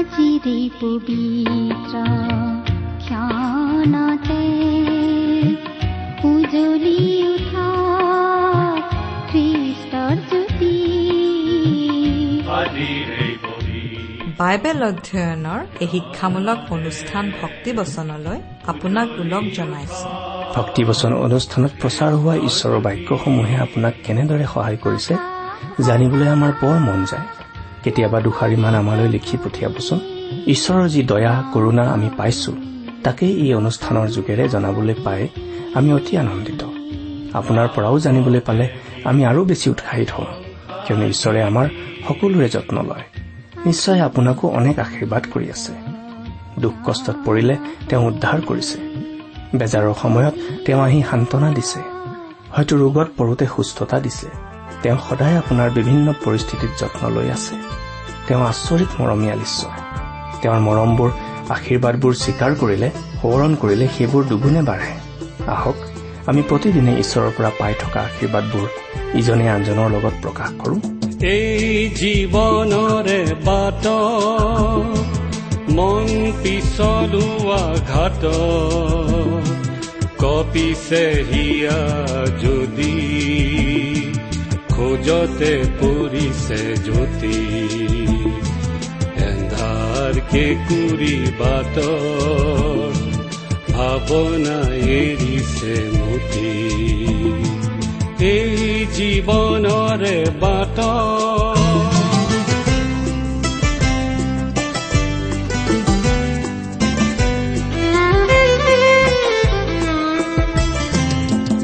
আজিৰে পবিত্ৰ ক্ষণতে উজলি উঠা জ্যোতি বাইবেল অধ্যয়নৰ এই শিক্ষামূলক অনুষ্ঠান ভক্তিবচনলৈ আপোনাক ওলগ জনাইছো। ভক্তিবচন অনুষ্ঠানত প্ৰচাৰ হোৱা ঈশ্বৰৰ বাক্যসমূহে আপোনাক কেনেদৰে সহায় কৰিছে জানিবলৈ আমাৰ বৰ মন যায়। কেতিয়াবা দুষাৰিমান আমালৈ লিখি পঠিয়াবচোন। ঈশ্বৰৰ যি দয়া কৰোণা আমি পাইছো তাকেই এই অনুষ্ঠানৰ যোগেৰে জনাবলৈ পাই আমি অতি আনন্দিত। আপোনাৰ পৰাও জানিবলৈ পালে আমি আৰু বেছি উৎসাহিত হওঁ কিয়নো ঈশ্বৰে আমাৰ সকলোৰে যত্ন লয়। নিশ্চয় আপোনাকো অনেক আশীৰ্বাদ কৰি আছে। দুখ কষ্টত পৰিলে তেওঁ উদ্ধাৰ কৰিছে। বেজাৰৰ সময়ত তেওঁ আহি সান্তনা দিছে। হয়তো ৰোগত পৰোতে সুস্থতা দিছে। তেওঁ সদায় আপোনাৰ বিভিন্ন পৰিস্থিতিত যত্ন লৈ আছে। তেওঁ আচৰিত মৰমীয়াল ঈশ্বৰ তেওঁৰ মৰমবোৰ আশীৰ্বাদবোৰ স্বীকাৰ কৰিলে সোঁৱৰণ কৰিলে সেইবোৰ দুগুণে বাঢ়ে। আহক আমি প্ৰতিদিনে ঈশ্বৰৰ পৰা পাই থকা আশীৰ্বাদবোৰ ইজনে আনজনৰ লগত প্ৰকাশ কৰো। এই জীৱনৰে বাট মন পিছলোৱা ঘাট কপিছে হিয়া যদি। খোজতে পৰিছে জ্যোতি। এন্ধাৰ কেঁকুৰি বাট ভাৱনা এৰিছে মতি। এই জীৱনৰে বাট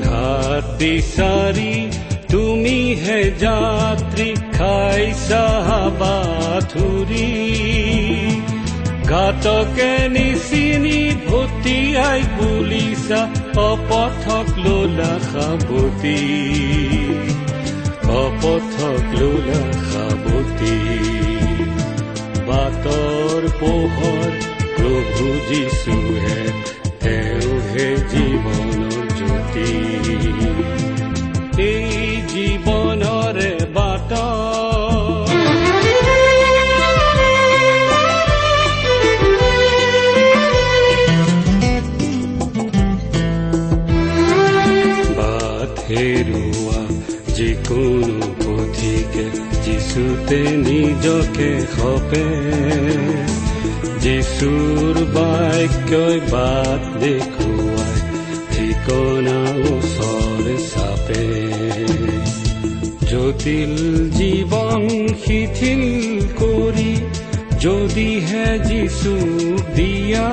ঘাট তুমিহে যাত্ৰী খাইছা বাথুৰি ঘাটকে নিচিনি ভটিয়াই বুলিছা অপথক লোলা সাৱতী অপথক লোলা সাৱতী বাটৰ পোহৰ প্ৰভু যিছুহে তেওঁহে জীৱনৰ জ্যোতি যিচুতে নিজকে সপে। যিচুৰ বাক্যই বাট দেখুৱাই ঠিকনা ওচৰে চাপে। জটিল জীৱন শিথিল কৰি যদিহে যিচু দিয়া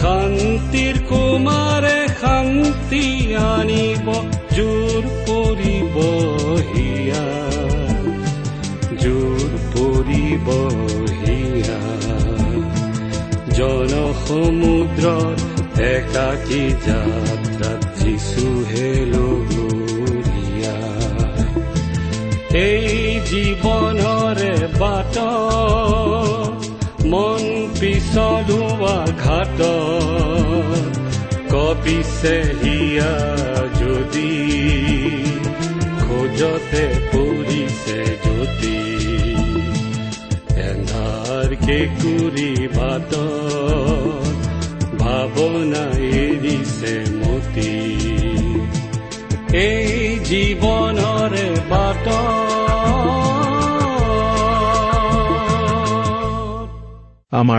শান্তিৰ কুমাৰে শান্তি আনিব জোৰ পৰিব পৰিব হিয়া জনসমুদ্ৰত একাকী যাত্ৰাত যিচুহে লগৰীয়া এই জীৱনৰে বাট মন পিছলোৱা ঘাট কপিছে হিয়া যদি খোজতে পৰিছে আমাৰ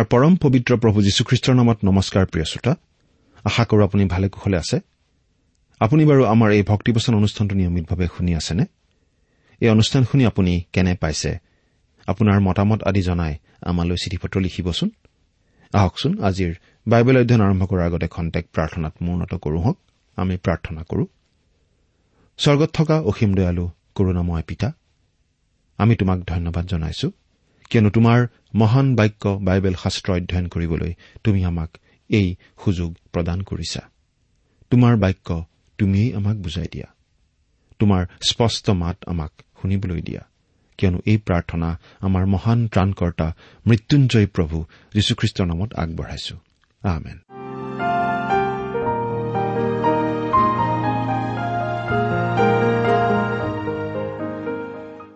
পৰম পবিত্ৰ প্ৰভু যীশুখ্ৰীষ্টৰ নামত নমস্কাৰ প্ৰিয় শ্ৰোতা। আশা কৰো আপুনি ভালে কুশলে আছে। আপুনি বাৰু আমাৰ এই ভক্তিবচন অনুষ্ঠানটো নিয়মিতভাৱে শুনি আছেনে? এই অনুষ্ঠান শুনি আপুনি কেনে পাইছে? আপোনাৰ মতামত আদি জনাই আমালৈ চিঠি পত্ৰ লিখিবচোন। আহকচোন আজিৰ বাইবেল অধ্যয়ন আৰম্ভ কৰাৰ আগতে খন্তেক প্ৰাৰ্থনাত মূৰ্ণত কৰো হওক। আমি প্ৰাৰ্থনা কৰো। স্বৰ্গত থকা অসীম দয়ালু কৰোণাময় পিতা আমি তোমাক ধন্যবাদ জনাইছো। কিয়নো তোমাৰ মহান বাক্য বাইবেল শাস্ত্ৰ অধ্যয়ন কৰিবলৈ তুমি আমাক এই সুযোগ প্ৰদান কৰিছা। তোমাৰ বাক্য তুমিয়েই আমাক বুজাই দিয়া। তোমাৰ স্পষ্ট মাত আমাক শুনিবলৈ দিয়া। কিয়নো এই প্ৰাৰ্থনা আমাৰ মহান ত্ৰাণকৰ্তা মৃত্যুঞ্জয় প্ৰভু যীশুখ্ৰীষ্টৰ নামত আগবঢ়াইছো।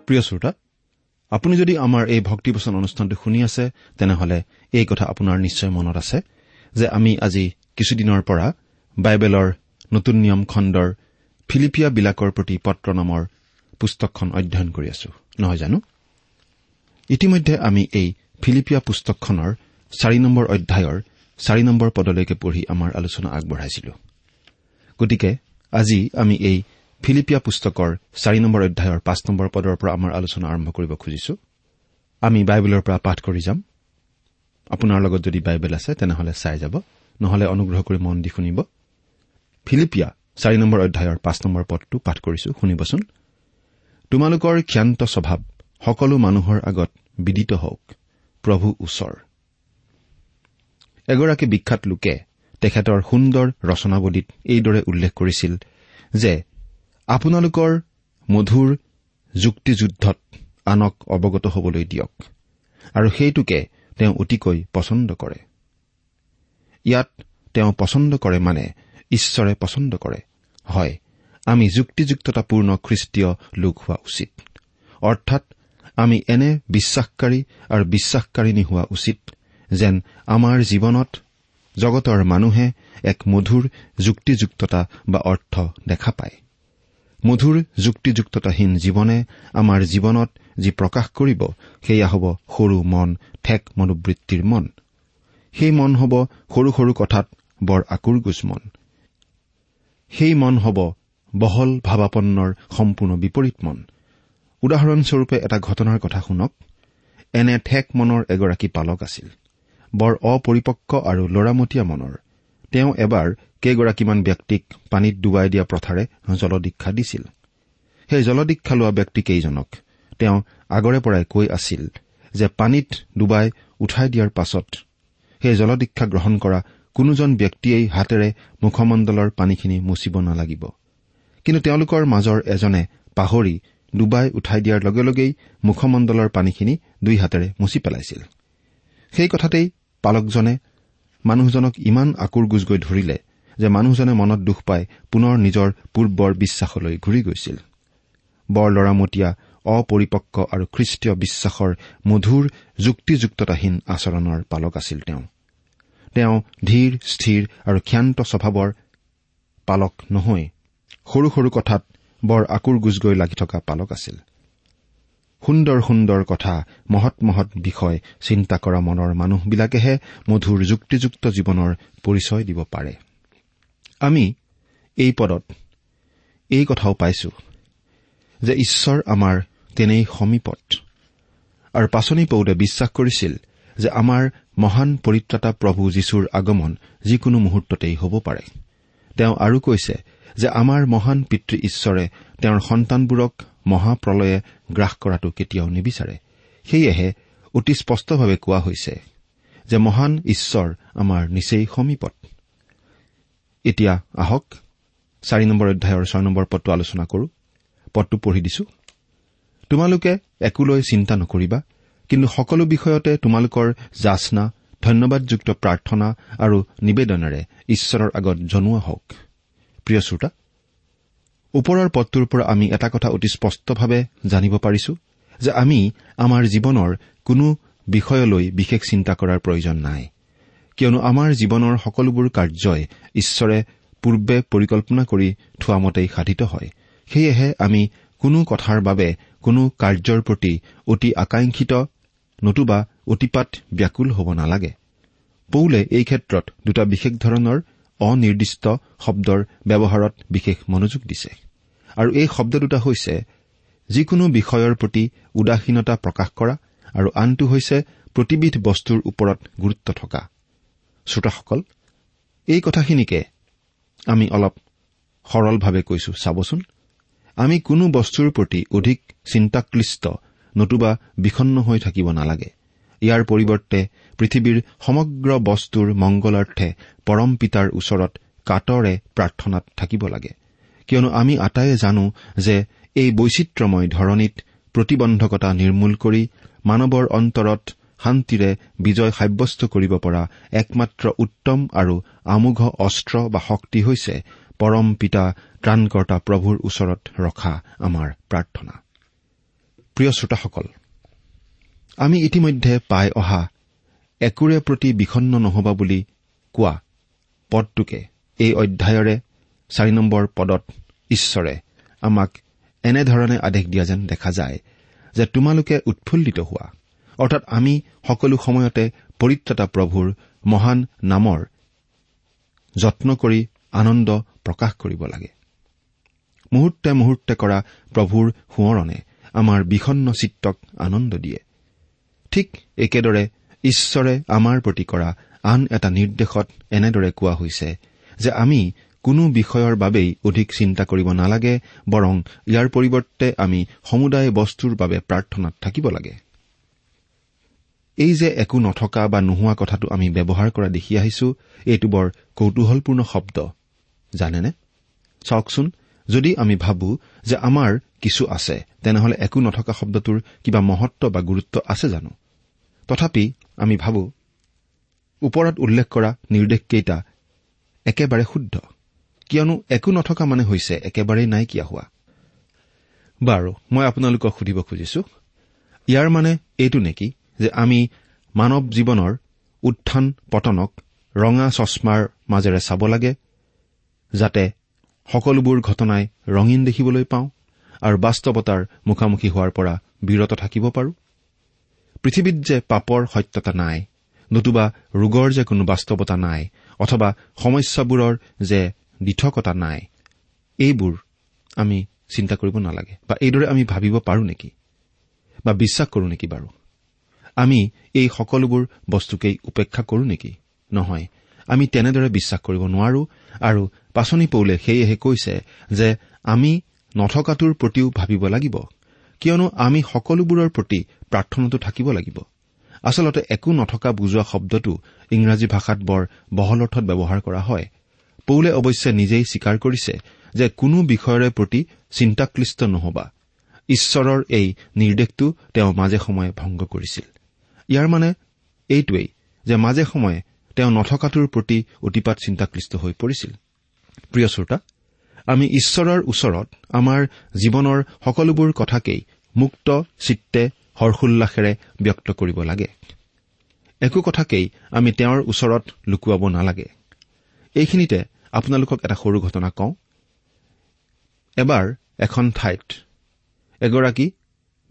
প্ৰিয় শ্ৰোতা আপুনি যদি আমাৰ এই ভক্তিবচন অনুষ্ঠানটো শুনি আছে তেনেহলে এই কথা আপোনাৰ নিশ্চয় মনত আছে যে আমি আজি কিছুদিনৰ পৰা বাইবেলৰ নতুন নিয়ম খণ্ডৰ ফিলিপিয়াবিলাকৰ প্ৰতি পত্ৰ নামৰ পুস্তকখন অধ্যয়ন কৰি আছো। নহয় জানো? ইতিমধ্যে আমি এই ফিলিপিয়া পুস্তকখনৰ চাৰি নম্বৰ অধ্যায়ৰ চাৰি নম্বৰ পদলৈকে পঢ়ি আমাৰ আলোচনা আগবঢ়াইছিলো। গতিকে আজি আমি এই ফিলিপিয়া পুস্তকৰ চাৰি নম্বৰ অধ্যায়ৰ পাঁচ নম্বৰ পদৰ পৰা আমাৰ আলোচনা আৰম্ভ কৰিব খুজিছো। আমি বাইবেলৰ পৰা পাঠ কৰি যাম। আপোনাৰ লগত যদি বাইবেল আছে তেনেহলে চাই যাব। নহলে অনুগ্ৰহ কৰি মন দি শুনিব। ফিলিপিয়া চাৰি নম্বৰ অধ্যায়ৰ পাঁচ নম্বৰ পদটো পাঠ কৰিছো শুনিবচোন। তোমালোকৰ ক্ষান্ত স্বভাৱ সকলো মানুহৰ আগত বিদিত হওক প্ৰভু ওচৰ। এগৰাকী বিখ্যাত লোকে তেখেতৰ সুন্দৰ ৰচনাৱলীত এইদৰে উল্লেখ কৰিছিল যে আপোনালোকৰ মধুৰ যুক্তিযুদ্ধত আনক অৱগত হবলৈ দিয়ক আৰু সেইটোকে তেওঁ অতিকৈ পচন্দ কৰে। ইয়াত তেওঁ পচন্দ কৰে মানে ঈশ্বৰে পচন্দ কৰে হয় আমি যুক্তিযুক্ততাপূৰ্ণ খ্ৰীষ্টীয় লোক হোৱা উচিত। অৰ্থাৎ আমি এনে বিশ্বাসকাৰী আৰু বিশ্বাসকাৰিণী হোৱা উচিত যেন আমাৰ জীৱনত জগতৰ মানুহে এক মধুৰ যুক্তিযুক্ততা বা অৰ্থ দেখা পায়। মধুৰ যুক্তিযুক্ততাহীন জীৱনে আমাৰ জীৱনত যি প্ৰকাশ কৰিব সেয়া হ'ব সৰু মন ঠেক মনোবৃত্তিৰ মন। সেই মন হ'ব সৰু সৰু কথাত বৰ আকুৰগোজ মন। সেই মন হ'ব বহল ভাৱাপন্নৰ সম্পূৰ্ণ বিপৰীত মন। উদাহৰণস্বৰূপে এটা ঘটনাৰ কথা শুনক। এনে ঠেক মনৰ এগৰাকী পালক আছিল। বৰ অপৰিপক্ক আৰু লৰামতীয়া মনৰ। তেওঁ এবাৰ কেইগৰাকীমান ব্যক্তিক পানীত ডুবাই দিয়া প্ৰথাৰে জলদীক্ষা দিছিল। সেই জলদীক্ষা লোৱা ব্যক্তিকেইজনক তেওঁ আগৰে পৰাই কৈ আছিল যে পানীত ডুবাই উঠাই দিয়াৰ পাছত সেই জলদীক্ষা গ্ৰহণ কৰা কোনোজন ব্যক্তিয়েই হাতেৰে মুখমণ্ডলৰ পানীখিনি মুচিব নালাগিব। কিন্তু তেওঁলোকৰ মাজৰ এজনে পাহৰি ডুবাই উঠাই দিয়াৰ লগে লগেই মুখমণ্ডলৰ পানীখিনি দুই হাতেৰে মুচি পেলাইছিল। সেই কথাতেই পালকজনে মানুহজনক ইমান আকুৰ গুজগৈ ধৰিলে যে মানুহজনে মনত দুখ পাই পুনৰ নিজৰ পূৰ্বৰ বিশ্বাসলৈ ঘূৰি গৈছিল। বৰ লৰামতীয়া অপৰিপক্ক আৰু খ্ৰীষ্টীয় বিশ্বাসৰ মধুৰ যুক্তিযুক্ততাহীন আচৰণৰ পালক আছিল তেওঁ। তেওঁ ধীৰ স্থিৰ আৰু ক্ষান্ত স্বভাৱৰ পালক নহৈ সৰু সৰু কথাত বৰ আকুৰ গুজগৈ লাগি থকা পালক আছিল। সুন্দৰ সুন্দৰ কথা মহৎ মহৎ বিষয় চিন্তা কৰা মনৰ মানুহবিলাকেহে মধুৰ যুক্তিযুক্ত জীৱনৰ পৰিচয় দিব পাৰে। আমি এই পদত এই কথাও পাইছো যে ঈশ্বৰ আমাৰ তেনেই সমীপত। আৰু পাচনি পৌলে বিশ্বাস কৰিছিল যে আমাৰ মহান পৰিত্ৰাতা প্ৰভু যীশুৰ আগমন যিকোনো মুহূৰ্ততেই হ'ব পাৰে। তেওঁ আৰু কৈছে যে আমাৰ মহান পিতৃ ঈশ্বৰে তেওঁৰ সন্তানবোৰক মহাপ্ৰলয়ে গ্ৰাস কৰাটো কেতিয়াও নিবিচাৰে। সেয়েহে অতি স্পষ্টভাৱে কোৱা হৈছে যে মহান ঈশ্বৰ আমাৰ নিচেই সমীপত। এতিয়া আহক চাৰি নম্বৰ অধ্যায়ৰ ছয় নম্বৰ পদটো আলোচনা কৰো। পদটো পঢ়ি দিছো। তোমালোকে একোলৈ চিন্তা নকৰিবা কিন্তু সকলো বিষয়তে তোমালোকৰ যাচনা ধন্যবাদযুক্ত প্ৰাৰ্থনা আৰু নিবেদনেৰে ঈশ্বৰৰ আগত জনোৱা হওক। প্ৰিয় শ্ৰোতা ওপৰৰ পদটোৰ পৰা আমি এটা কথা অতি স্পষ্টভাৱে জানিব পাৰিছো যে আমি আমাৰ জীৱনৰ কোনো বিষয়লৈ বিশেষ চিন্তা কৰাৰ প্ৰয়োজন নাই। কিয়নো আমাৰ জীৱনৰ সকলোবোৰ কাৰ্যই ঈশ্বৰে পূৰ্বে পৰিকল্পনা কৰি থোৱা মতেই সাধিত হয়। সেয়েহে আমি কোনো কথাৰ বাবে কোনো কাৰ্যৰ প্ৰতি অতি আকাংক্ষিত নতুবা অতিপাত ব্যাকুল হ'ব নালাগে। পৌলে এই ক্ষেত্ৰত দুটা বিশেষ ধৰণৰ অনিৰ্দিষ্ট শব্দৰ ব্যৱহাৰত বিশেষ মনোযোগ দিছে। আৰু এই শব্দ দুটা হৈছে যিকোনো বিষয়ৰ প্ৰতি উদাসীনতা প্ৰকাশ কৰা আৰু আনটো হৈছে প্ৰতিবিধ বস্তুৰ ওপৰত গুৰুত্ব থকা। শ্ৰোতাসকল এই কথাখিনিকে আমি অলপ সৰলভাৱে কৈছো চাবচোন। আমি কোনো বস্তুৰ প্ৰতি অধিক চিন্তাক্লিষ্ট নতুবা বিষণ্ন হৈ থাকিব নালাগে। ইয়াৰ পৰিৱৰ্তে পৃথিৱীৰ সমগ্ৰ বস্তুৰ মংগলাৰ্থে পৰম পিতাৰ ওচৰত কাটৰে প্ৰাৰ্থনাত থাকিব লাগে। কিয়নো আমি আটায়ে জানো যে এই বৈচিত্ৰময় ধৰণীত প্ৰতিবন্ধকতা নিৰ্মূল কৰি মানৱৰ অন্তৰত শান্তিৰে বিজয় সাব্যস্ত কৰিব পৰা একমাত্ৰ উত্তম আৰু আমোঘ অস্ত্ৰ বা শক্তি হৈছে পৰম পিতা ত্ৰাণকৰ্তা প্ৰভুৰ ওচৰত ৰখা আমাৰ প্ৰাৰ্থনা। প্ৰিয় শ্ৰোতাসকল আমি ইতিমধ্যে পাই অহা একোৰে প্ৰতি বিষণ্ন নহবা বুলি কোৱা পদটোকে। এই অধ্যায়ৰে চাৰি নম্বৰ পদত ঈশ্বৰে আমাক এনেধৰণে আদেশ দিয়া যেন দেখা যায় যে তোমালোকে উৎফুল্লিত হোৱা। অৰ্থাৎ আমি সকলো সময়তে পৰিত্ৰতা প্ৰভুৰ মহান নামৰ যত্ন কৰি আনন্দ প্ৰকাশ কৰিব লাগে। মুহূৰ্তে মুহূৰ্তে কৰা প্ৰভুৰ সোঁৱৰণে আমাৰ বিষণ্ন চিত্তক আনন্দ দিয়ে। ঠিক একেদৰে ঈশ্বৰে আমাৰ প্ৰতি কৰা আন এটা নিৰ্দেশত এনেদৰে কোৱা হৈছে যে আমি কোনো বিষয়ৰ বাবেই অধিক চিন্তা কৰিব নালাগে বৰং ইয়াৰ পৰিৱৰ্তে আমি সমুদায় বস্তুৰ বাবে প্ৰাৰ্থনাত থাকিব লাগে। এই যে একো নথকা বা নোহোৱা কথাটো আমি ব্যৱহাৰ কৰা দেখি আহিছো এইটো বৰ কৌতূহলপূৰ্ণ শব্দ। জানেনে? চাওকচোন যদি আমি ভাবো যে আমাৰ কিছু আছে তেনেহলে একো নথকা শব্দটোৰ কিবা মহত্ব বা গুৰুত্ব আছে জানো? তথাপি আমি ভাবো ওপৰত উল্লেখ কৰা নিৰ্দেশকেইটা একেবাৰে শুদ্ধ। কিয়নো একো নথকা মানে হৈছে একেবাৰেই নাইকিয়া হোৱা। বাৰু মই আপোনালোকক সুধিব খুজিছো ইয়াৰ মানে এইটো নেকি যে আমি মানৱ জীৱনৰ উত্থান পতনক ৰঙা চশমাৰ মাজেৰে চাব লাগে যাতে সকলোবোৰ ঘটনাই ৰঙীন দেখিবলৈ পাওঁ আৰু বাস্তৱতাৰ মুখামুখি হোৱাৰ পৰা বিৰত থাকিব পাৰো? পৃথিৱীত যে পাপৰ সত্যতা নাই নতুবা ৰোগৰ যে কোনো বাস্তৱতা নাই অথবা সমস্যাবোৰৰ যে দিঠকতা নাই এইবোৰ আমি চিন্তা কৰিব নালাগে। বা এইদৰে আমি ভাবিব পাৰো নেকি? বা বিশ্বাস কৰো নেকি বাৰু? আমি এই সকলোবোৰ বস্তুকেই উপেক্ষা কৰো নেকি? নহয় আমি তেনেদৰে বিশ্বাস কৰিব নোৱাৰো আৰু পাচনি পৌলে সেয়েহে কৈছে যে আমি নথকাটোৰ প্ৰতিও ভাবিব লাগিব। কিয়নো আমি সকলোবোৰৰ প্ৰতি প্ৰাৰ্থনাটো থাকিব লাগিব। আচলতে একো নথকা বুজোৱা শব্দটো ইংৰাজী ভাষাত বৰ বহল অৰ্থত ব্যৱহাৰ কৰা হয়। পৌলে অৱশ্যে নিজেই স্বীকাৰ কৰিছে যে কোনো বিষয়ৰে প্ৰতি চিন্তাক্লিষ্ট নহবা। ঈশ্বৰৰ এই নিৰ্দেশটো তেওঁ মাজে সময়ে ভংগ কৰিছিল। ইয়াৰ মানে এইটোৱেই যে মাজে সময়ে তেওঁ নথকাটোৰ প্ৰতি অতিপাত চিন্তাক্লিষ্ট হৈ পৰিছিল। প্ৰিয় শ্ৰোতা আমি ঈশ্বৰৰ ওচৰত আমাৰ জীৱনৰ সকলোবোৰ কথাকেই মুক্ত চিত্তে হৰ্ষোল্লাসেৰে ব্যক্ত কৰিব লাগে। একো কথাকেই আমি তেওঁৰ ওচৰত লুকুৱাব নালাগে। এইখিনিতে আপোনালোকক এটা সৰু ঘটনা কওঁ। এবাৰ এখন ঠাইত এগৰাকী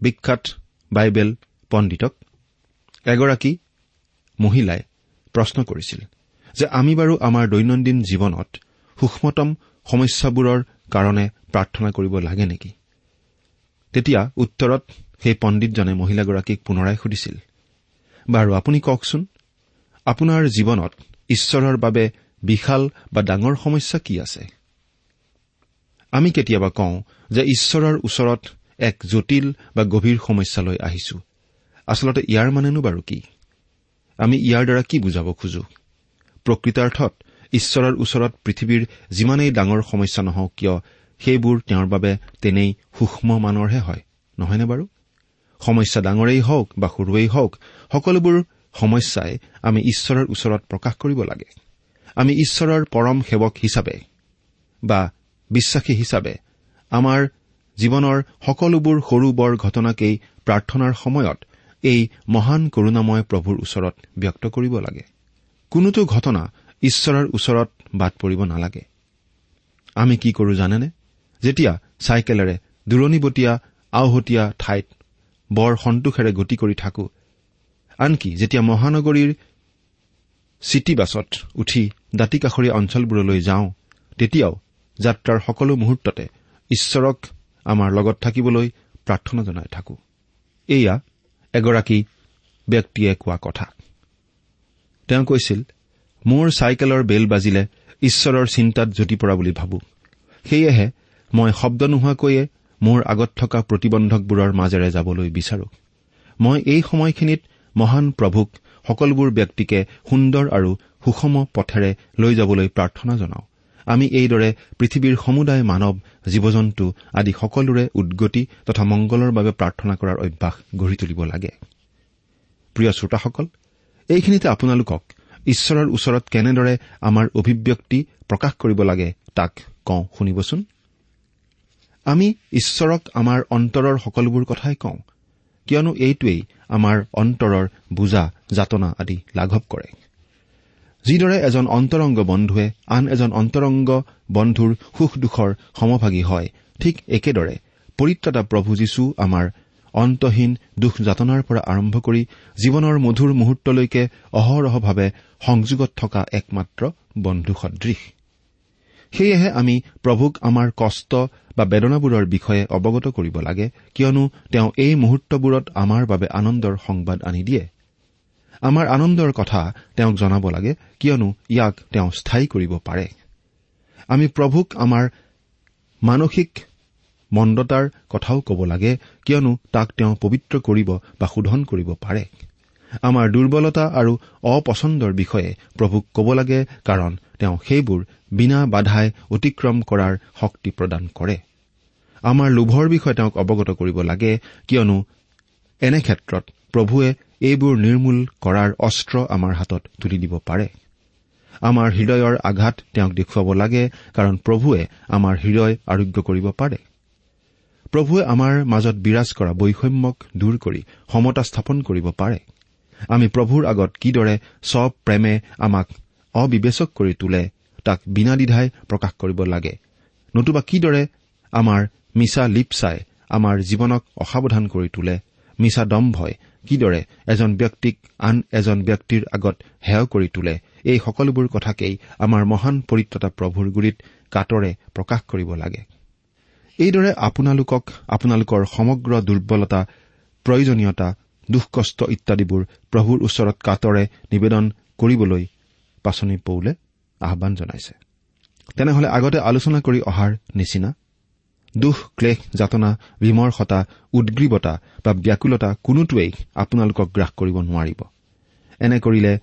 বিখ্যাত বাইবেল পণ্ডিতক এগৰাকী মহিলাই প্ৰশ্ন কৰিছিল যে আমি বাৰু আমাৰ দৈনন্দিন জীৱনত সূক্ষ্মতম সমস্যাবোৰৰ কাৰণে প্ৰাৰ্থনা কৰিব লাগে নেকি? তেতিয়া উত্তৰত সেই পণ্ডিতজনে মহিলাগৰাকীক পুনৰাই সুধিছিল বাৰু আপুনি কওকচোন আপোনাৰ জীৱনত ঈশ্বৰৰ বাবে বিশাল বা ডাঙৰ সমস্যা কি আছে? আমি কেতিয়াবা কওঁ যে ঈশ্বৰৰ ওচৰত এক জটিল বা গভীৰ সমস্যালৈ আহিছো। আচলতে ইয়াৰ মানেনো বাৰু কি? আমি ইয়াৰ দ্বাৰা কি বুজাব খোজো? প্ৰকৃতাৰ্থত ঈশ্বৰৰ ওচৰত পৃথিৱীৰ যিমানেই ডাঙৰ সমস্যা নহওক কিয় সেইবোৰ তেওঁৰ বাবে তেনেই সূক্ষ্ম মানৰহে হয় নহয়নে বাৰু? সমস্যা ডাঙৰেই হওক বা সৰুৱেই হওক সকলোবোৰ সমস্যাই আমি ঈশ্বৰৰ ওচৰত প্ৰকাশ কৰিব লাগে। আমি ঈশ্বৰৰ পৰম সেৱক হিচাপে বা বিশ্বাসী হিচাপে আমাৰ জীৱনৰ সকলোবোৰ সৰু বৰ ঘটনাকেই প্ৰাৰ্থনাৰ সময়ত এই মহান কৰোণাময় প্ৰভুৰ ওচৰত ব্যক্ত কৰিব লাগে। কোনোটো ঘটনা ঈশ্বৰৰ ওচৰত বাদ পৰিব নালাগে। আমি কি কৰো জানেনে? যেতিয়া চাইকেলেৰে দূৰণিবতীয়া আওহতীয়া ঠাইত বৰ সন্তোষেৰে গতি কৰি থাকো। আনকি যেতিয়া মহানগৰীৰ চিটি বাছত উঠি দাঁতিকাষৰীয়া অঞ্চলবোৰলৈ যাওঁ তেতিয়াও যাত্ৰাৰ সকলো মুহূৰ্ততে ঈশ্বৰক আমাৰ লগত থাকিবলৈ প্ৰাৰ্থনা জনাই থাকো। এয়া এগৰাকী ব্যক্তিয়ে কোৱা কথা। তেওঁ কৈছিল মোৰ চাইকেলৰ বেল বাজিলে ঈশ্বৰৰ চিন্তাত জুতি পৰা বুলি ভাবো। সেয়েহে মই শব্দ নোহোৱাকৈয়ে মোৰ আগত থকা প্ৰতিবন্ধকবোৰৰ মাজেৰে যাবলৈ বিচাৰো। মই এই সময়খিনিত মহান প্ৰভুক সকলোবোৰ ব্যক্তিকে সুন্দৰ আৰু সুষম পথেৰে লৈ যাবলৈ প্ৰাৰ্থনা জনাওঁ। আমি এইদৰে পৃথিৱীৰ সমুদায় মানৱ জীৱ জন্তু আদি সকলোৰে উদগতি তথা মংগলৰ বাবে প্ৰাৰ্থনা কৰাৰ অভ্যাস গঢ়ি তুলিব লাগে। প্ৰিয় শ্ৰোতাসকল এইখিনিতে আপোনালোকক ঈশ্বৰৰ ওচৰত কেনেদৰে আমাৰ অভিব্যক্তি প্ৰকাশ কৰিব লাগে তাক কওঁ শুনিবচোন। আমি ঈশ্বৰক আমাৰ অন্তৰৰ সকলোবোৰ কথাই কওঁ কিয়নো এইটোৱেই আমাৰ অন্তৰৰ বুজা যাতনা আদি লাঘৱ কৰে। যিদৰে এজন অন্তৰংগ বন্ধুৱে আন এজন অন্তৰংগ বন্ধুৰ সুখ দুখৰ সমভাগী হয় ঠিক একেদৰে পৰিত্ৰাতা প্ৰভু যীশু আমাৰ অন্তহীন দুখ যাতনাৰ পৰা আৰম্ভ কৰি জীৱনৰ মধুৰ মুহূৰ্তলৈকে অহৰহভাৱে সংযোগত থকা একমাত্ৰ বন্ধু সদৃশ সেয়েহে আমি প্ৰভুক আমাৰ কষ্ট বা বেদনাবোৰৰ বিষয়ে অৱগত কৰিব লাগে কিয়নো তেওঁ এই মুহূৰ্তবোৰত আমাৰ বাবে আনন্দৰ সংবাদ আনি দিয়ে। আমাৰ আনন্দৰ কথা তেওঁক জনাব লাগে কিয়নো ইয়াক তেওঁ স্থায়ী কৰিব পাৰে। আমি প্ৰভুক আমাৰ মানসিক মন্দতাৰ কথাও ক'ব লাগে কিয়নো তাক তেওঁ পবিত্ৰ কৰিব বা শোধন কৰিব পাৰে। আমাৰ দুৰ্বলতা আৰু অপচন্দৰ বিষয়ে প্ৰভুক ক'ব লাগে কাৰণ তেওঁ সেইবোৰ বিনা বাধাই অতিক্ৰম কৰাৰ শক্তি প্ৰদান কৰে। আমাৰ লোভৰ বিষয়ে তেওঁক অৱগত কৰিব লাগে কিয়নো এনে ক্ষেত্ৰত প্ৰভুৱে এইবোৰ নিৰ্মূল কৰাৰ অস্ত্ৰ আমাৰ হাতত তুলি দিব পাৰে। আমাৰ হৃদয়ৰ আঘাত তেওঁক দেখুৱাব লাগে কাৰণ প্ৰভুৱে আমাৰ হৃদয় আৰোগ্য কৰিব পাৰে। প্ৰভুৱে আমাৰ মাজত বিৰাজ কৰা বৈষম্যক দূৰ কৰি সমতা স্থাপন কৰিব পাৰে। আমি প্ৰভুৰ আগত কিদৰে প্ৰেমে আমাক অবিবেচক কৰি তোলে তাক বিনা দ্বিধাই প্ৰকাশ কৰিব লাগে। নতুবা কিদৰে আমাৰ মিছা লিপচাই আমাৰ জীৱনক অসাৱধান কৰি তোলে মিছা দম্ভই কিদৰে এজন ব্যক্তিক আন এজন ব্যক্তিৰ আগত হেয় কৰি তোলে এই সকলোবোৰ কথাকেই আমাৰ মহান পৰিত্ৰতা প্ৰভুৰ গুৰিত কাটৰে প্ৰকাশ কৰিব লাগে। এইদৰে আপোনালোকক আপোনালোকৰ সমগ্ৰ দুৰ্বলতা প্ৰয়োজনীয়তা দুখ কষ্ট ইত্যাদিবোৰ প্ৰভুৰ ওচৰত কাটৰে নিবেদন কৰিবলৈ পাচনি পৌলে। আহান জনাইছে। তেনেহলে আগতে আলোচনা কৰি অহাৰ নিচিনা দুখ ক্লেশ যাতনা বিমৰ্ষতা উদ্গ্ৰীৱতা বা ব্যাকুলতা কোনোটোৱেই আপোনালোকক গ্ৰাস কৰিব নোৱাৰিব। এনে কৰিলে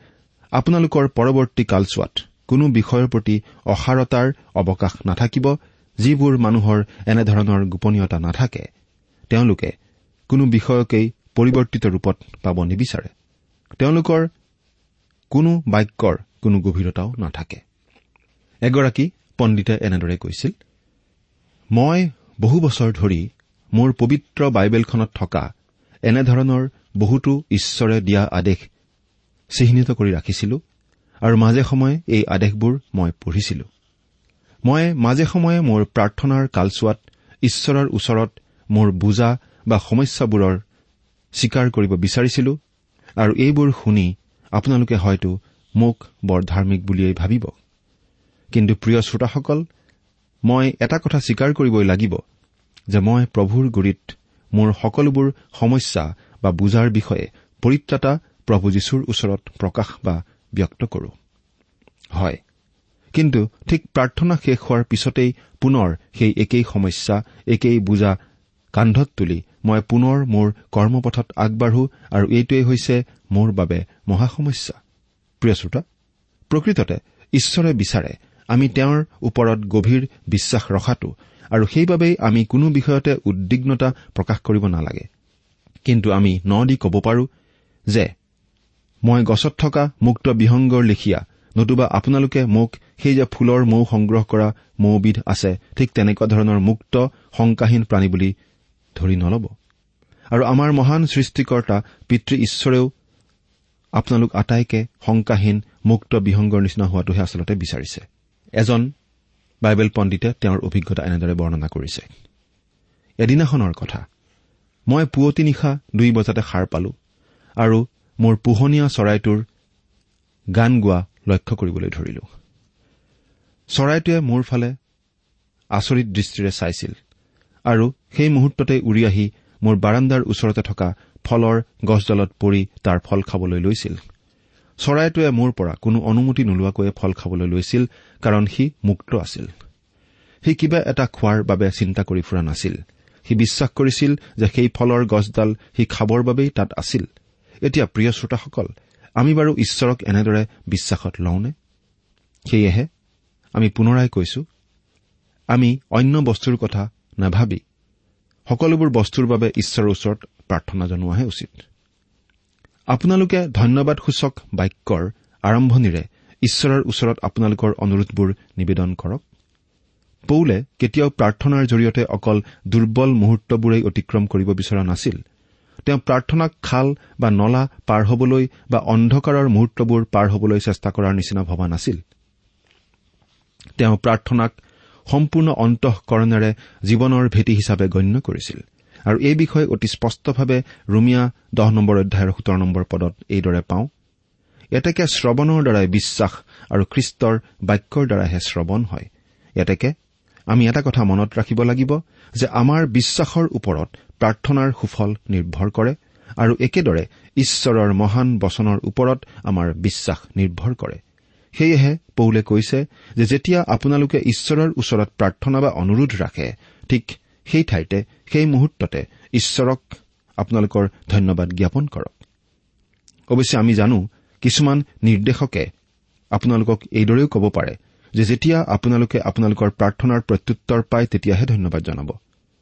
আপোনালোকৰ পৰৱৰ্তী কালচোৱাত কোনো বিষয়ৰ প্ৰতি অসাৰতাৰ অৱকাশ নাথাকিব যিবোৰ মানুহৰ এনেধৰণৰ গোপনীয়তা নাথাকে। তেওঁলোকে কোনো বিষয়কেই পৰিৱৰ্তিত ৰূপত পাব নিবিচাৰে। তেওঁলোকৰ কোনো বাক্যৰ কোনো গভীৰতাও নাথাকে। এগৰাকী পণ্ডিতে এনেদৰে কৈছিল মই বহু বছৰ ধৰি মোৰ পবিত্ৰ বাইবেলখনত থকা এনেধৰণৰ বহুতো ঈশ্বৰে দিয়া আদেশ চিহ্নিত কৰি ৰাখিছিলো আৰু মাজে সময়ে এই আদেশবোৰ মই পঢ়িছিলো। মই মাজে সময়ে মোৰ প্ৰাৰ্থনাৰ কালচোৱাত ঈশ্বৰৰ ওচৰত মোৰ বুজা বা সমস্যাবোৰৰ স্বীকাৰ কৰিব বিচাৰিছিলো আৰু এইবোৰ শুনি আপোনালোকে হয়তো মোক বৰ ধাৰ্মিক বুলিয়েই ভাবিব। কিন্তু প্ৰিয় শ্ৰোতাসকল মই এটা কথা স্বীকাৰ কৰিবই লাগিব যে মই প্ৰভুৰ গুৰিত মোৰ সকলোবোৰ সমস্যা বা বুজাৰ বিষয়ে পৰিত্ৰাতা প্ৰভু যীশুৰ ওচৰত প্ৰকাশ বা ব্যক্ত কৰো। হয় কিন্তু ঠিক প্ৰাৰ্থনা শেষ হোৱাৰ পিছতেই পুনৰ সেই একেই সমস্যা একেই বুজা কান্ধত তুলি মই পুনৰ মোৰ কৰ্মপথত আগবাঢ়ো আৰু এইটোৱেই হৈছে মোৰ বাবে মহাসমস্যা প্ৰিয় শ্ৰোতা প্ৰকৃততে ঈশ্বৰে বিচাৰে আমি তেওঁৰ ওপৰত গভীৰ বিশ্বাস ৰখাটো আৰু সেইবাবেই আমি কোনো বিষয়তে উদ্বিগ্নতা প্ৰকাশ কৰিব নালাগে। কিন্তু আমি ন দি ক'ব পাৰো যে মই গছত থকা মুক্ত বিহংগৰ লেখীয়া নতুবা আপোনালোকে মোক সেই যে ফুলৰ মৌ সংগ্ৰহ কৰা মৌবিধ আছে ঠিক তেনেকুৱা ধৰণৰ মুক্ত শংকাহীন প্ৰাণী বুলি ধৰি নলব। আৰু আমাৰ মহান সৃষ্টিকৰ্তা পিতৃ ঈশ্বৰেও আপোনালোক আটাইকে শংকাহীন মুক্ত বিহংগৰ নিচিনা হোৱাটোহে আচলতে বিচাৰিছে। এজন বাইবেল পণ্ডিতে তেওঁৰ অভিজ্ঞতা এনেদৰে বৰ্ণনা কৰিছে। এদিনাখনৰ কথা মই পুৱতি নিশা দুই বজাতে সাৰ পালো আৰু মোৰ পোহনীয়া চৰাইটোৰ গান গোৱা লক্ষ্য কৰিবলৈ ধৰিলো। চৰাইটোৱে মোৰ ফালে আচৰিত দৃষ্টিৰে চাইছিল আৰু সেই মুহূৰ্ততে উৰি আহি মোৰ বাৰাণ্ডাৰ ওচৰতে থকা ফলৰ গছডালত পৰি তাৰ ফল খাবলৈ লৈছিল। চৰাইটোৱে মোৰ পৰা কোনো অনুমতি নোলোৱাকৈয়ে ফল খাবলৈ লৈছিল কাৰণ সি মুক্ত আছিল। সি কিবা এটা খোৱাৰ বাবে চিন্তা কৰি ফুৰা নাছিল। সি বিশ্বাস কৰিছিল যে সেই ফলৰ গছডাল সি খাবৰ বাবেই তাত আছিল। এতিয়া প্ৰিয় শ্ৰোতাসকল আমি বাৰু ঈশ্বৰক এনেদৰে বিশ্বাসত লওঁনে? সেয়েহে আমি পুনৰাই কৈছো আমি অন্য বস্তুৰ কথা নাভাবি। সকলোবোৰ বস্তুৰ বাবে ঈশ্বৰৰ ওচৰত প্ৰাৰ্থনা জনোৱাহে উচিত। আপোনালোকে ধন্যবাদসূচক বাক্যৰ আৰম্ভণিৰে ঈশ্বৰৰ ওচৰত আপোনালোকৰ অনুৰোধবোৰ নিবেদন কৰক। পৌলে কেতিয়াও প্ৰাৰ্থনাৰ জৰিয়তে অকল দুৰ্বল মুহূৰ্তবোৰেই অতিক্ৰম কৰিব বিচৰা নাছিল। তেওঁ প্ৰাৰ্থনাক খাল বা নলা পাৰ হবলৈ বা অন্ধকাৰৰ মুহূৰ্তবোৰ পাৰ হবলৈ চেষ্টা কৰাৰ নিচিনা ভবা নাছিল। তেওঁ প্ৰাৰ্থনাক সম্পূৰ্ণ অন্তঃকৰণেৰে জীৱনৰ ভেটি হিচাপে গণ্য কৰিছিল। আৰু এই বিষয়ে অতি স্পষ্টভাৱে ৰুমিয়া দহ নম্বৰ অধ্যায়ৰ সোতৰ নম্বৰ পদত এইদৰে পাওঁ। এতেকে শ্ৰৱণৰ দ্বাৰাই বিশ্বাস আৰু খ্ৰীষ্টৰ বাক্যৰ দ্বাৰাহে শ্ৰৱণ হয়। এতেকে আমি এটা কথা মনত ৰাখিব লাগিব যে আমাৰ বিশ্বাসৰ ওপৰত প্ৰাৰ্থনাৰ সুফল নিৰ্ভৰ কৰে আৰু একেদৰে ঈশ্বৰৰ মহান বচনৰ ওপৰত আমাৰ বিশ্বাস নিৰ্ভৰ কৰে। সেয়েহে পৌলে কৈছে যে যেতিয়া আপোনালোকে ঈশ্বৰৰ ওচৰত প্ৰাৰ্থনা বা অনুৰোধ ৰাখে ঠিক সেই ঠাইতে সেই মুহূৰ্ততে ঈশ্বৰক আপোনালোকৰ ধন্যবাদ জ্ঞাপন কৰক। অৱশ্যে আমি জানো কিছুমান নিৰ্দেশকে আপোনালোকক এইদৰেও ক'ব পাৰে যে যেতিয়া আপোনালোকে আপোনালোকৰ প্ৰাৰ্থনাৰ প্ৰত্যুত্তৰ পায় তেতিয়াহে ধন্যবাদ জনাব।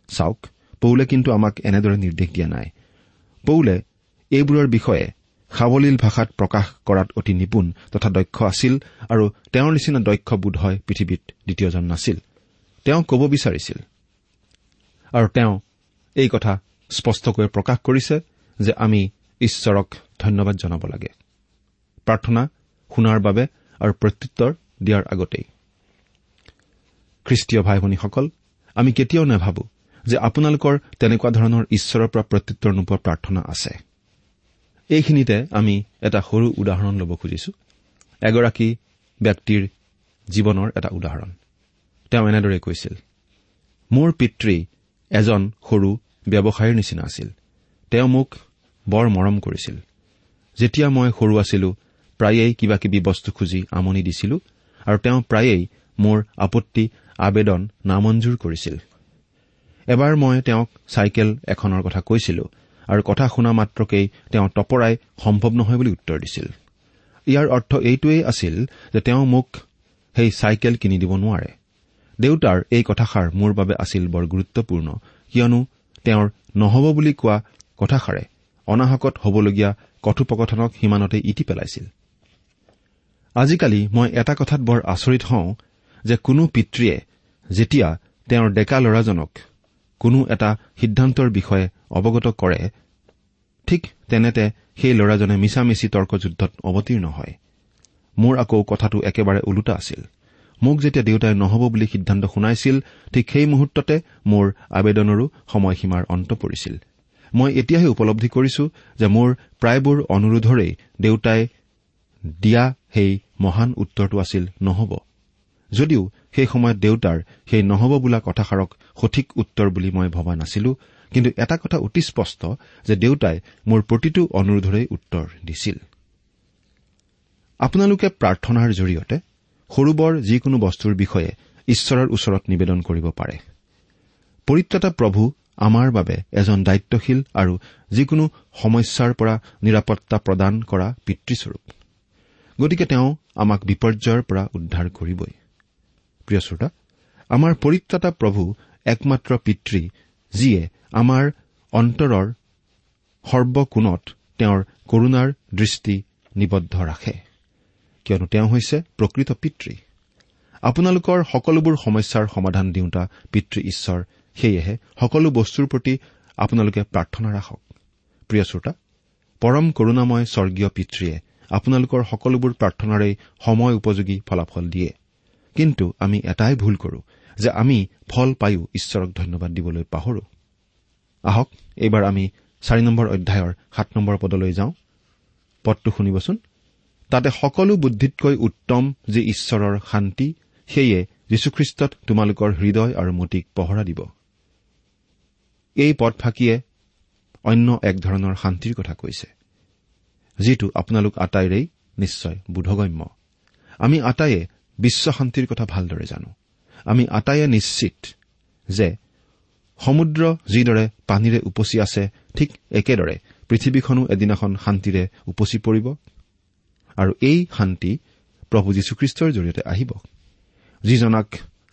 চাওক পৌলে কিন্তু আমাক এনেদৰে নিৰ্দেশ দিয়া নাই। পৌলে এইবোৰৰ বিষয়ে সাৱলীল ভাষাত প্ৰকাশ কৰাত অতি নিপুণ তথা দক্ষ আছিল আৰু তেওঁৰ নিচিনা দক্ষ বোধ হয় পৃথিৱীত দ্বিতীয়জন নাছিল। তেওঁ ক'ব বিচাৰিছিল আৰু তেওঁ এই কথা স্পষ্টকৈ প্ৰকাশ কৰিছে যে আমি ঈশ্বৰক ধন্যবাদ জনাব লাগে। প্ৰাৰ্থনা শুনাৰ বাবে আৰু প্ৰত্যুত্তৰ দিয়াৰ আগতেই। খ্ৰীষ্টীয় ভাই ভনীসকল আমি কেতিয়াও নাভাবো যে আপোনালোকৰ তেনেকুৱা ধৰণৰ ঈশ্বৰৰ পৰা প্ৰত্যুত্তৰ নোপোৱা প্ৰাৰ্থনা আছে। এইখিনিতে আমি এটা সৰু উদাহৰণ ল'ব খুজিছো। এগৰাকী ব্যক্তিৰ জীৱনৰ এটা উদাহৰণ। তেওঁ এনেদৰে কৈছিল মোৰ পিতৃ এজন সৰু ব্যৱসায়ীৰ নিচিনা আছিল। তেওঁ মোক বৰ মৰম কৰিছিল। যেতিয়া মই সৰু আছিলো প্ৰায়েই কিবা কিবি বস্তু খুজি আমনি দিছিলো আৰু তেওঁ প্ৰায়েই মোৰ আপত্তি আবেদন নামঞ্জুৰ কৰিছিল। এবাৰ মই তেওঁক চাইকেল এখনৰ কথা কৈছিলো আৰু কথা শুনা মাত্ৰকেই তেওঁ তপৰাই সম্ভৱ নহয় বুলি উত্তৰ দিছিল। ইয়াৰ অৰ্থ এইটোৱেই আছিল যে তেওঁ মোক সেই চাইকেল কিনি দিব নোৱাৰে। দেউতাৰ এই কথাষাৰ মোৰ বাবে আছিল বৰ গুৰুত্বপূৰ্ণ। কিয়নো তেওঁৰ নহ'ব বুলি কোৱা কথাষাৰে অনাহকত হ'বলগীয়া কথোপকথনক সিমানতে ইতি পেলাইছিল। আজিকালি মই এটা কথাত বৰ আচৰিত হওঁ যে কোনো পিতৃয়ে যেতিয়া তেওঁৰ ডেকা ল'ৰাজনক কোনো এটা সিদ্ধান্তৰ বিষয়ে অৱগত কৰে ঠিক তেনেতে সেই ল'ৰাজনে মিছামিছি তৰ্কযুদ্ধত অৱতীৰ্ণ হয়। মোৰ আকৌ কথাটো একেবাৰে ওলোটা আছিল। মোক যেতিয়া দেউতাই নহ'ব বুলি সিদ্ধান্ত শুনাইছিল ঠিক সেই মুহূৰ্ততে মোৰ আবেদনৰো সময়সীমাৰ অন্ত পৰিছিল। মই এতিয়াহে উপলব্ধি কৰিছো যে মোৰ প্ৰায়বোৰ অনুৰোধৰেই দেউতাই দিয়া সেই মহান উত্তৰটো আছিল নহ'ব। যদিও সেই সময়ত দেউতাৰ সেই নহ'ব বোলা কথাষাৰক সঠিক উত্তৰ বুলি মই ভবা নাছিলো কিন্তু এটা কথা অতি স্পষ্ট যে দেউতাই মোৰ প্ৰতিটো অনুৰোধৰেই উত্তৰ দিছিল। আপোনালোকে প্ৰাৰ্থনাৰ জৰিয়তে সৰু বৰ যিকোনো বস্তুৰ বিষয়ে ঈশ্বৰৰ ওচৰত নিবেদন কৰিব পাৰে। পৰিত্ৰাতা প্ৰভু আমাৰ বাবে এজন দায়িত্বশীল আৰু যিকোনো সমস্যাৰ পৰা নিৰাপত্তা প্ৰদান কৰা পিতৃস্বৰূপ। গতিকে তেওঁ আমাক বিপৰ্যয়ৰ পৰা উদ্ধাৰ কৰিবই। প্ৰিয় শ্ৰোতা আমাৰ পৰিত্ৰাতা প্ৰভু একমাত্ৰ পিতৃ যিয়ে আমাৰ অন্তৰৰ সৰ্বকোণত তেওঁৰ কৰুণাৰ দৃষ্টি নিবদ্ধ ৰাখে। কিয়নো তেওঁ হৈছে প্ৰকৃত পিতৃ। আপোনালোকৰ সকলোবোৰ সমস্যাৰ সমাধান দিওঁতা পিতৃ ঈশ্বৰ সেয়েহে সকলো বস্তুৰ প্ৰতি আপোনালোকে প্ৰাৰ্থনা ৰাখক। প্ৰিয় শ্ৰোতা পৰম কৰুণাময় স্বৰ্গীয় পিতৃয়ে আপোনালোকৰ সকলোবোৰ প্ৰাৰ্থনাৰেই সময় উপযোগী ফলাফল দিয়ে। কিন্তু আমি এটাই ভুল কৰো যে আমি ফল পায়ো ঈশ্বৰক ধন্যবাদ দিবলৈ পাহৰো। আহক এইবাৰ আমি চাৰি নম্বৰ অধ্যায়ৰ সাত নম্বৰ পদলৈ যাওঁ। পদটো শুনিবচোন। তাতে সকলো বুদ্ধিতকৈ উত্তম যি ঈশ্বৰৰ শান্তি সেয়ে যীশুখ্ৰীষ্টত তোমালোকৰ হৃদয় আৰু মতিক পহৰা দিব। এই পদফাঁকিয়ে অন্য এক ধৰণৰ শান্তিৰ কথা কৈছে যিটো আপোনালোক আটাইৰেই নিশ্চয় বোধগম্য। আমি আটাইয়ে বিশ্ব শান্তিৰ কথা ভালদৰে জানো। আমি আটাইয়ে নিশ্চিত যে সমুদ্ৰ যিদৰে পানীৰে উপচি আছে ঠিক একেদৰে পৃথিৱীখনো এদিনাখন শান্তিৰে উপচি পৰিব। আৰু এই শান্তি প্ৰভু যীশুখ্ৰীষ্টৰ জৰিয়তে আহিব যিজনাক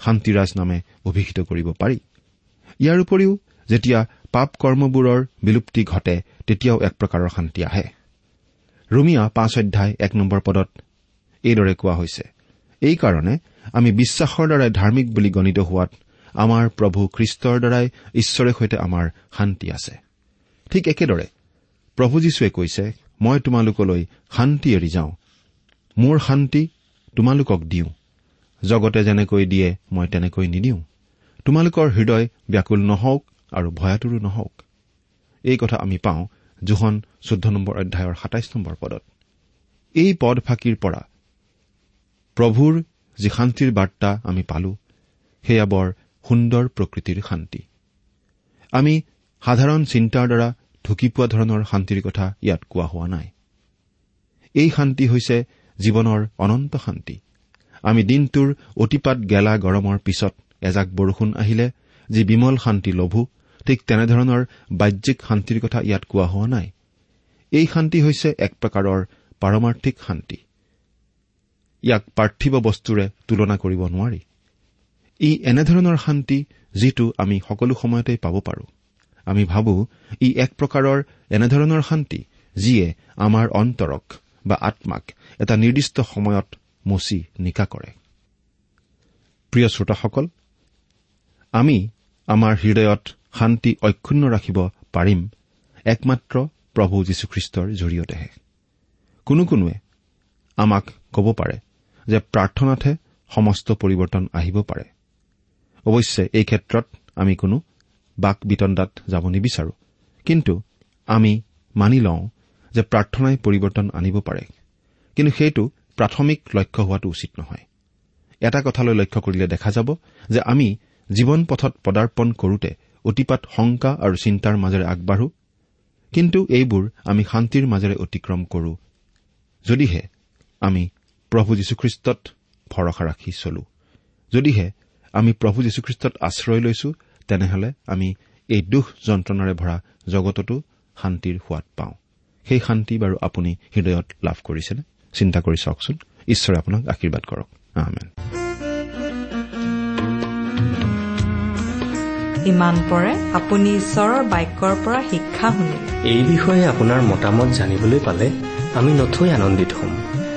শান্তিৰাজ নামে অভিহিত কৰিব পাৰি। ইয়াৰ উপৰিও যেতিয়া পাপ কৰ্মবোৰৰ বিলুপ্তি ঘটে তেতিয়াও এক প্ৰকাৰৰ শান্তি আহে। ৰুমিয়া পাঁচ অধ্যায় এক নম্বৰ পদত এইদৰে কোৱা হৈছে এইকাৰণে আমি বিশ্বাসৰ দ্বাৰাই ধাৰ্মিক বুলি গণিত হোৱাত আমাৰ প্ৰভু খ্ৰীষ্টৰ দ্বাৰাই ঈশ্বৰৰ সৈতে আমাৰ শান্তি আছে। ঠিক একেদৰে প্ৰভু যীশুৱে কৈছে মই তোমালোকলৈ শান্তি এৰি যাওঁ। মোৰ শান্তি তোমালোকক দিওঁ। জগতে যেনেকৈ দিয়ে মই তেনেকৈ নিদিওঁ। তোমালোকৰ হৃদয় ব্যাকুল নহওক আৰু ভয়াতুৰো নহওক। এই কথা আমি পাওঁ জোহন চৈধ্য নম্বৰ অধ্যায়ৰ সাতাইছ নম্বৰ পদত। এই পদ ফাঁকিৰ পৰা প্ৰভুৰ যি শান্তিৰ বাৰ্তা আমি পালো সেয়া বৰ সুন্দৰ প্ৰকৃতিৰ শান্তি। আমি সাধাৰণ চিন্তাৰ দ্বাৰা ঢুকি পোৱা ধৰণৰ শান্তিৰ কথা ইয়াত কোৱা হোৱা নাই। এই শান্তি হৈছে জীৱনৰ অনন্ত শান্তি। আমি দিনটোৰ অতিপাত গেলা গৰমৰ পিছত এজাক বৰষুণ আহিলে যি বিমল শান্তি লভো ঠিক তেনেধৰণৰ বাহ্যিক শান্তিৰ কথা ইয়াত কোৱা হোৱা নাই। এই শান্তি হৈছে এক প্ৰকাৰৰ পাৰমাৰ্থিক শান্তি। ইয়াক পাৰ্থিৱ বস্তুৰে তুলনা কৰিব নোৱাৰি। ই এনেধৰণৰ শান্তি যিটো আমি সকলো সময়তে পাব পাৰোঁ। আমি ভাবো ই এক প্ৰকাৰৰ এনেধৰণৰ শান্তি যিয়ে আমাৰ অন্তৰক বা আত্মাক এটা নিৰ্দিষ্ট সময়ত মচি নিকা কৰে। প্ৰিয় শ্ৰোতাসকল আমি আমাৰ হৃদয়ত শান্তি অক্ষুণ্ণ ৰাখিব পাৰিম একমাত্ৰ প্ৰভু যীশুখ্ৰীষ্টৰ জৰিয়তেহে। কোনো কোনোৱে আমাক ক'ব পাৰে যে প্ৰাৰ্থনাতহে সমস্ত পৰিৱৰ্তন আহিব পাৰে। অৱশ্যে এই ক্ষেত্ৰত আমি কোনো বাক বিতণ্ডাত যাব নিবিচাৰো। কিন্তু আমি মানি লওঁ যে প্ৰাৰ্থনাই পৰিৱৰ্তন আনিব পাৰে। কিন্তু সেইটো প্ৰাথমিক লক্ষ্য হোৱাটো উচিত নহয়। এটা কথালৈ লক্ষ্য কৰিলে দেখা যাব যে আমি জীৱন পথত পদাৰ্পণ কৰোতে অতিপাত শংকা আৰু চিন্তাৰ মাজেৰে আগবাঢ়ো। কিন্তু এইবোৰ আমি শান্তিৰ মাজেৰে অতিক্ৰম কৰো। যদিহে আমি প্ৰভু যীশুখ্ৰীষ্টত ভৰসা ৰাখি চলো। যদিহে আমি প্ৰভু যীশুখ্ৰীষ্টত আশ্ৰয় লৈছো তেনেহলে আমি এই দুখ যন্ত্ৰণাৰে ভৰা জগততো শান্তিৰ সোৱাদ পাওঁ। সেই শান্তি বাৰু আপুনি হৃদয়ত লাভ কৰিছেনে? চিন্তা কৰি চাওকচোন। ঈশ্বৰে আপোনাক আশীৰ্বাদ কৰক। ইমান পৰে আপুনি ঈশ্বৰৰ বাক্যৰ পৰা শিক্ষা শুনিলে। এই বিষয়ে আপোনাৰ মতামত জানিবলৈ পালে আমি নথৈ আনন্দিত হ'ম।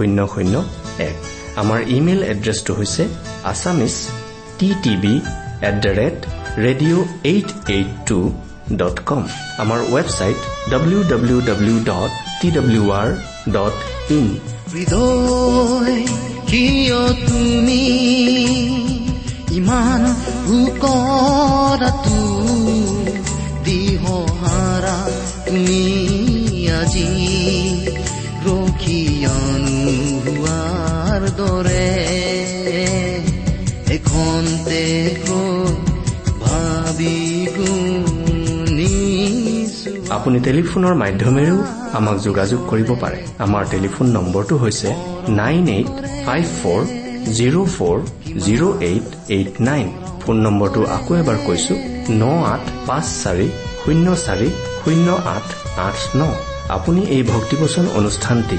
শূন্য শূন্য এক। আমাৰ ইমেইল এড্ৰেছটো হৈছে Assamese T TV at the rate radio' eight eight two dot com আমাৰ website W W W dot T W R dot in কিয় তুমি ইমান ভোকৰাটো আপুনি টেলিফোনৰ মাধ্যমেৰেও আমাক যোগাযোগ কৰিব পাৰে। আমাৰ টেলিফোন নম্বৰটো হৈছে nine eight five four zero' four zero' eight eight nine. Phone নম্বৰটো আকৌ এবাৰ কৈছো ন আঠ পাঁচ চাৰি শূন্য চাৰি শূন্য আঠ আঠ ন। আপুনি এই ভক্তিবচন অনুষ্ঠানটি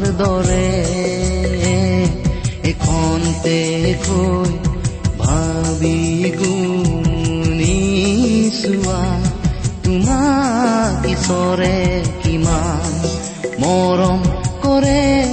ৰখিয়ানোৱাৰ দৰে এখন কৈ ভাবি গুণিছোৱা তোমাক ঈশ্বৰে কিমান মৰম কৰে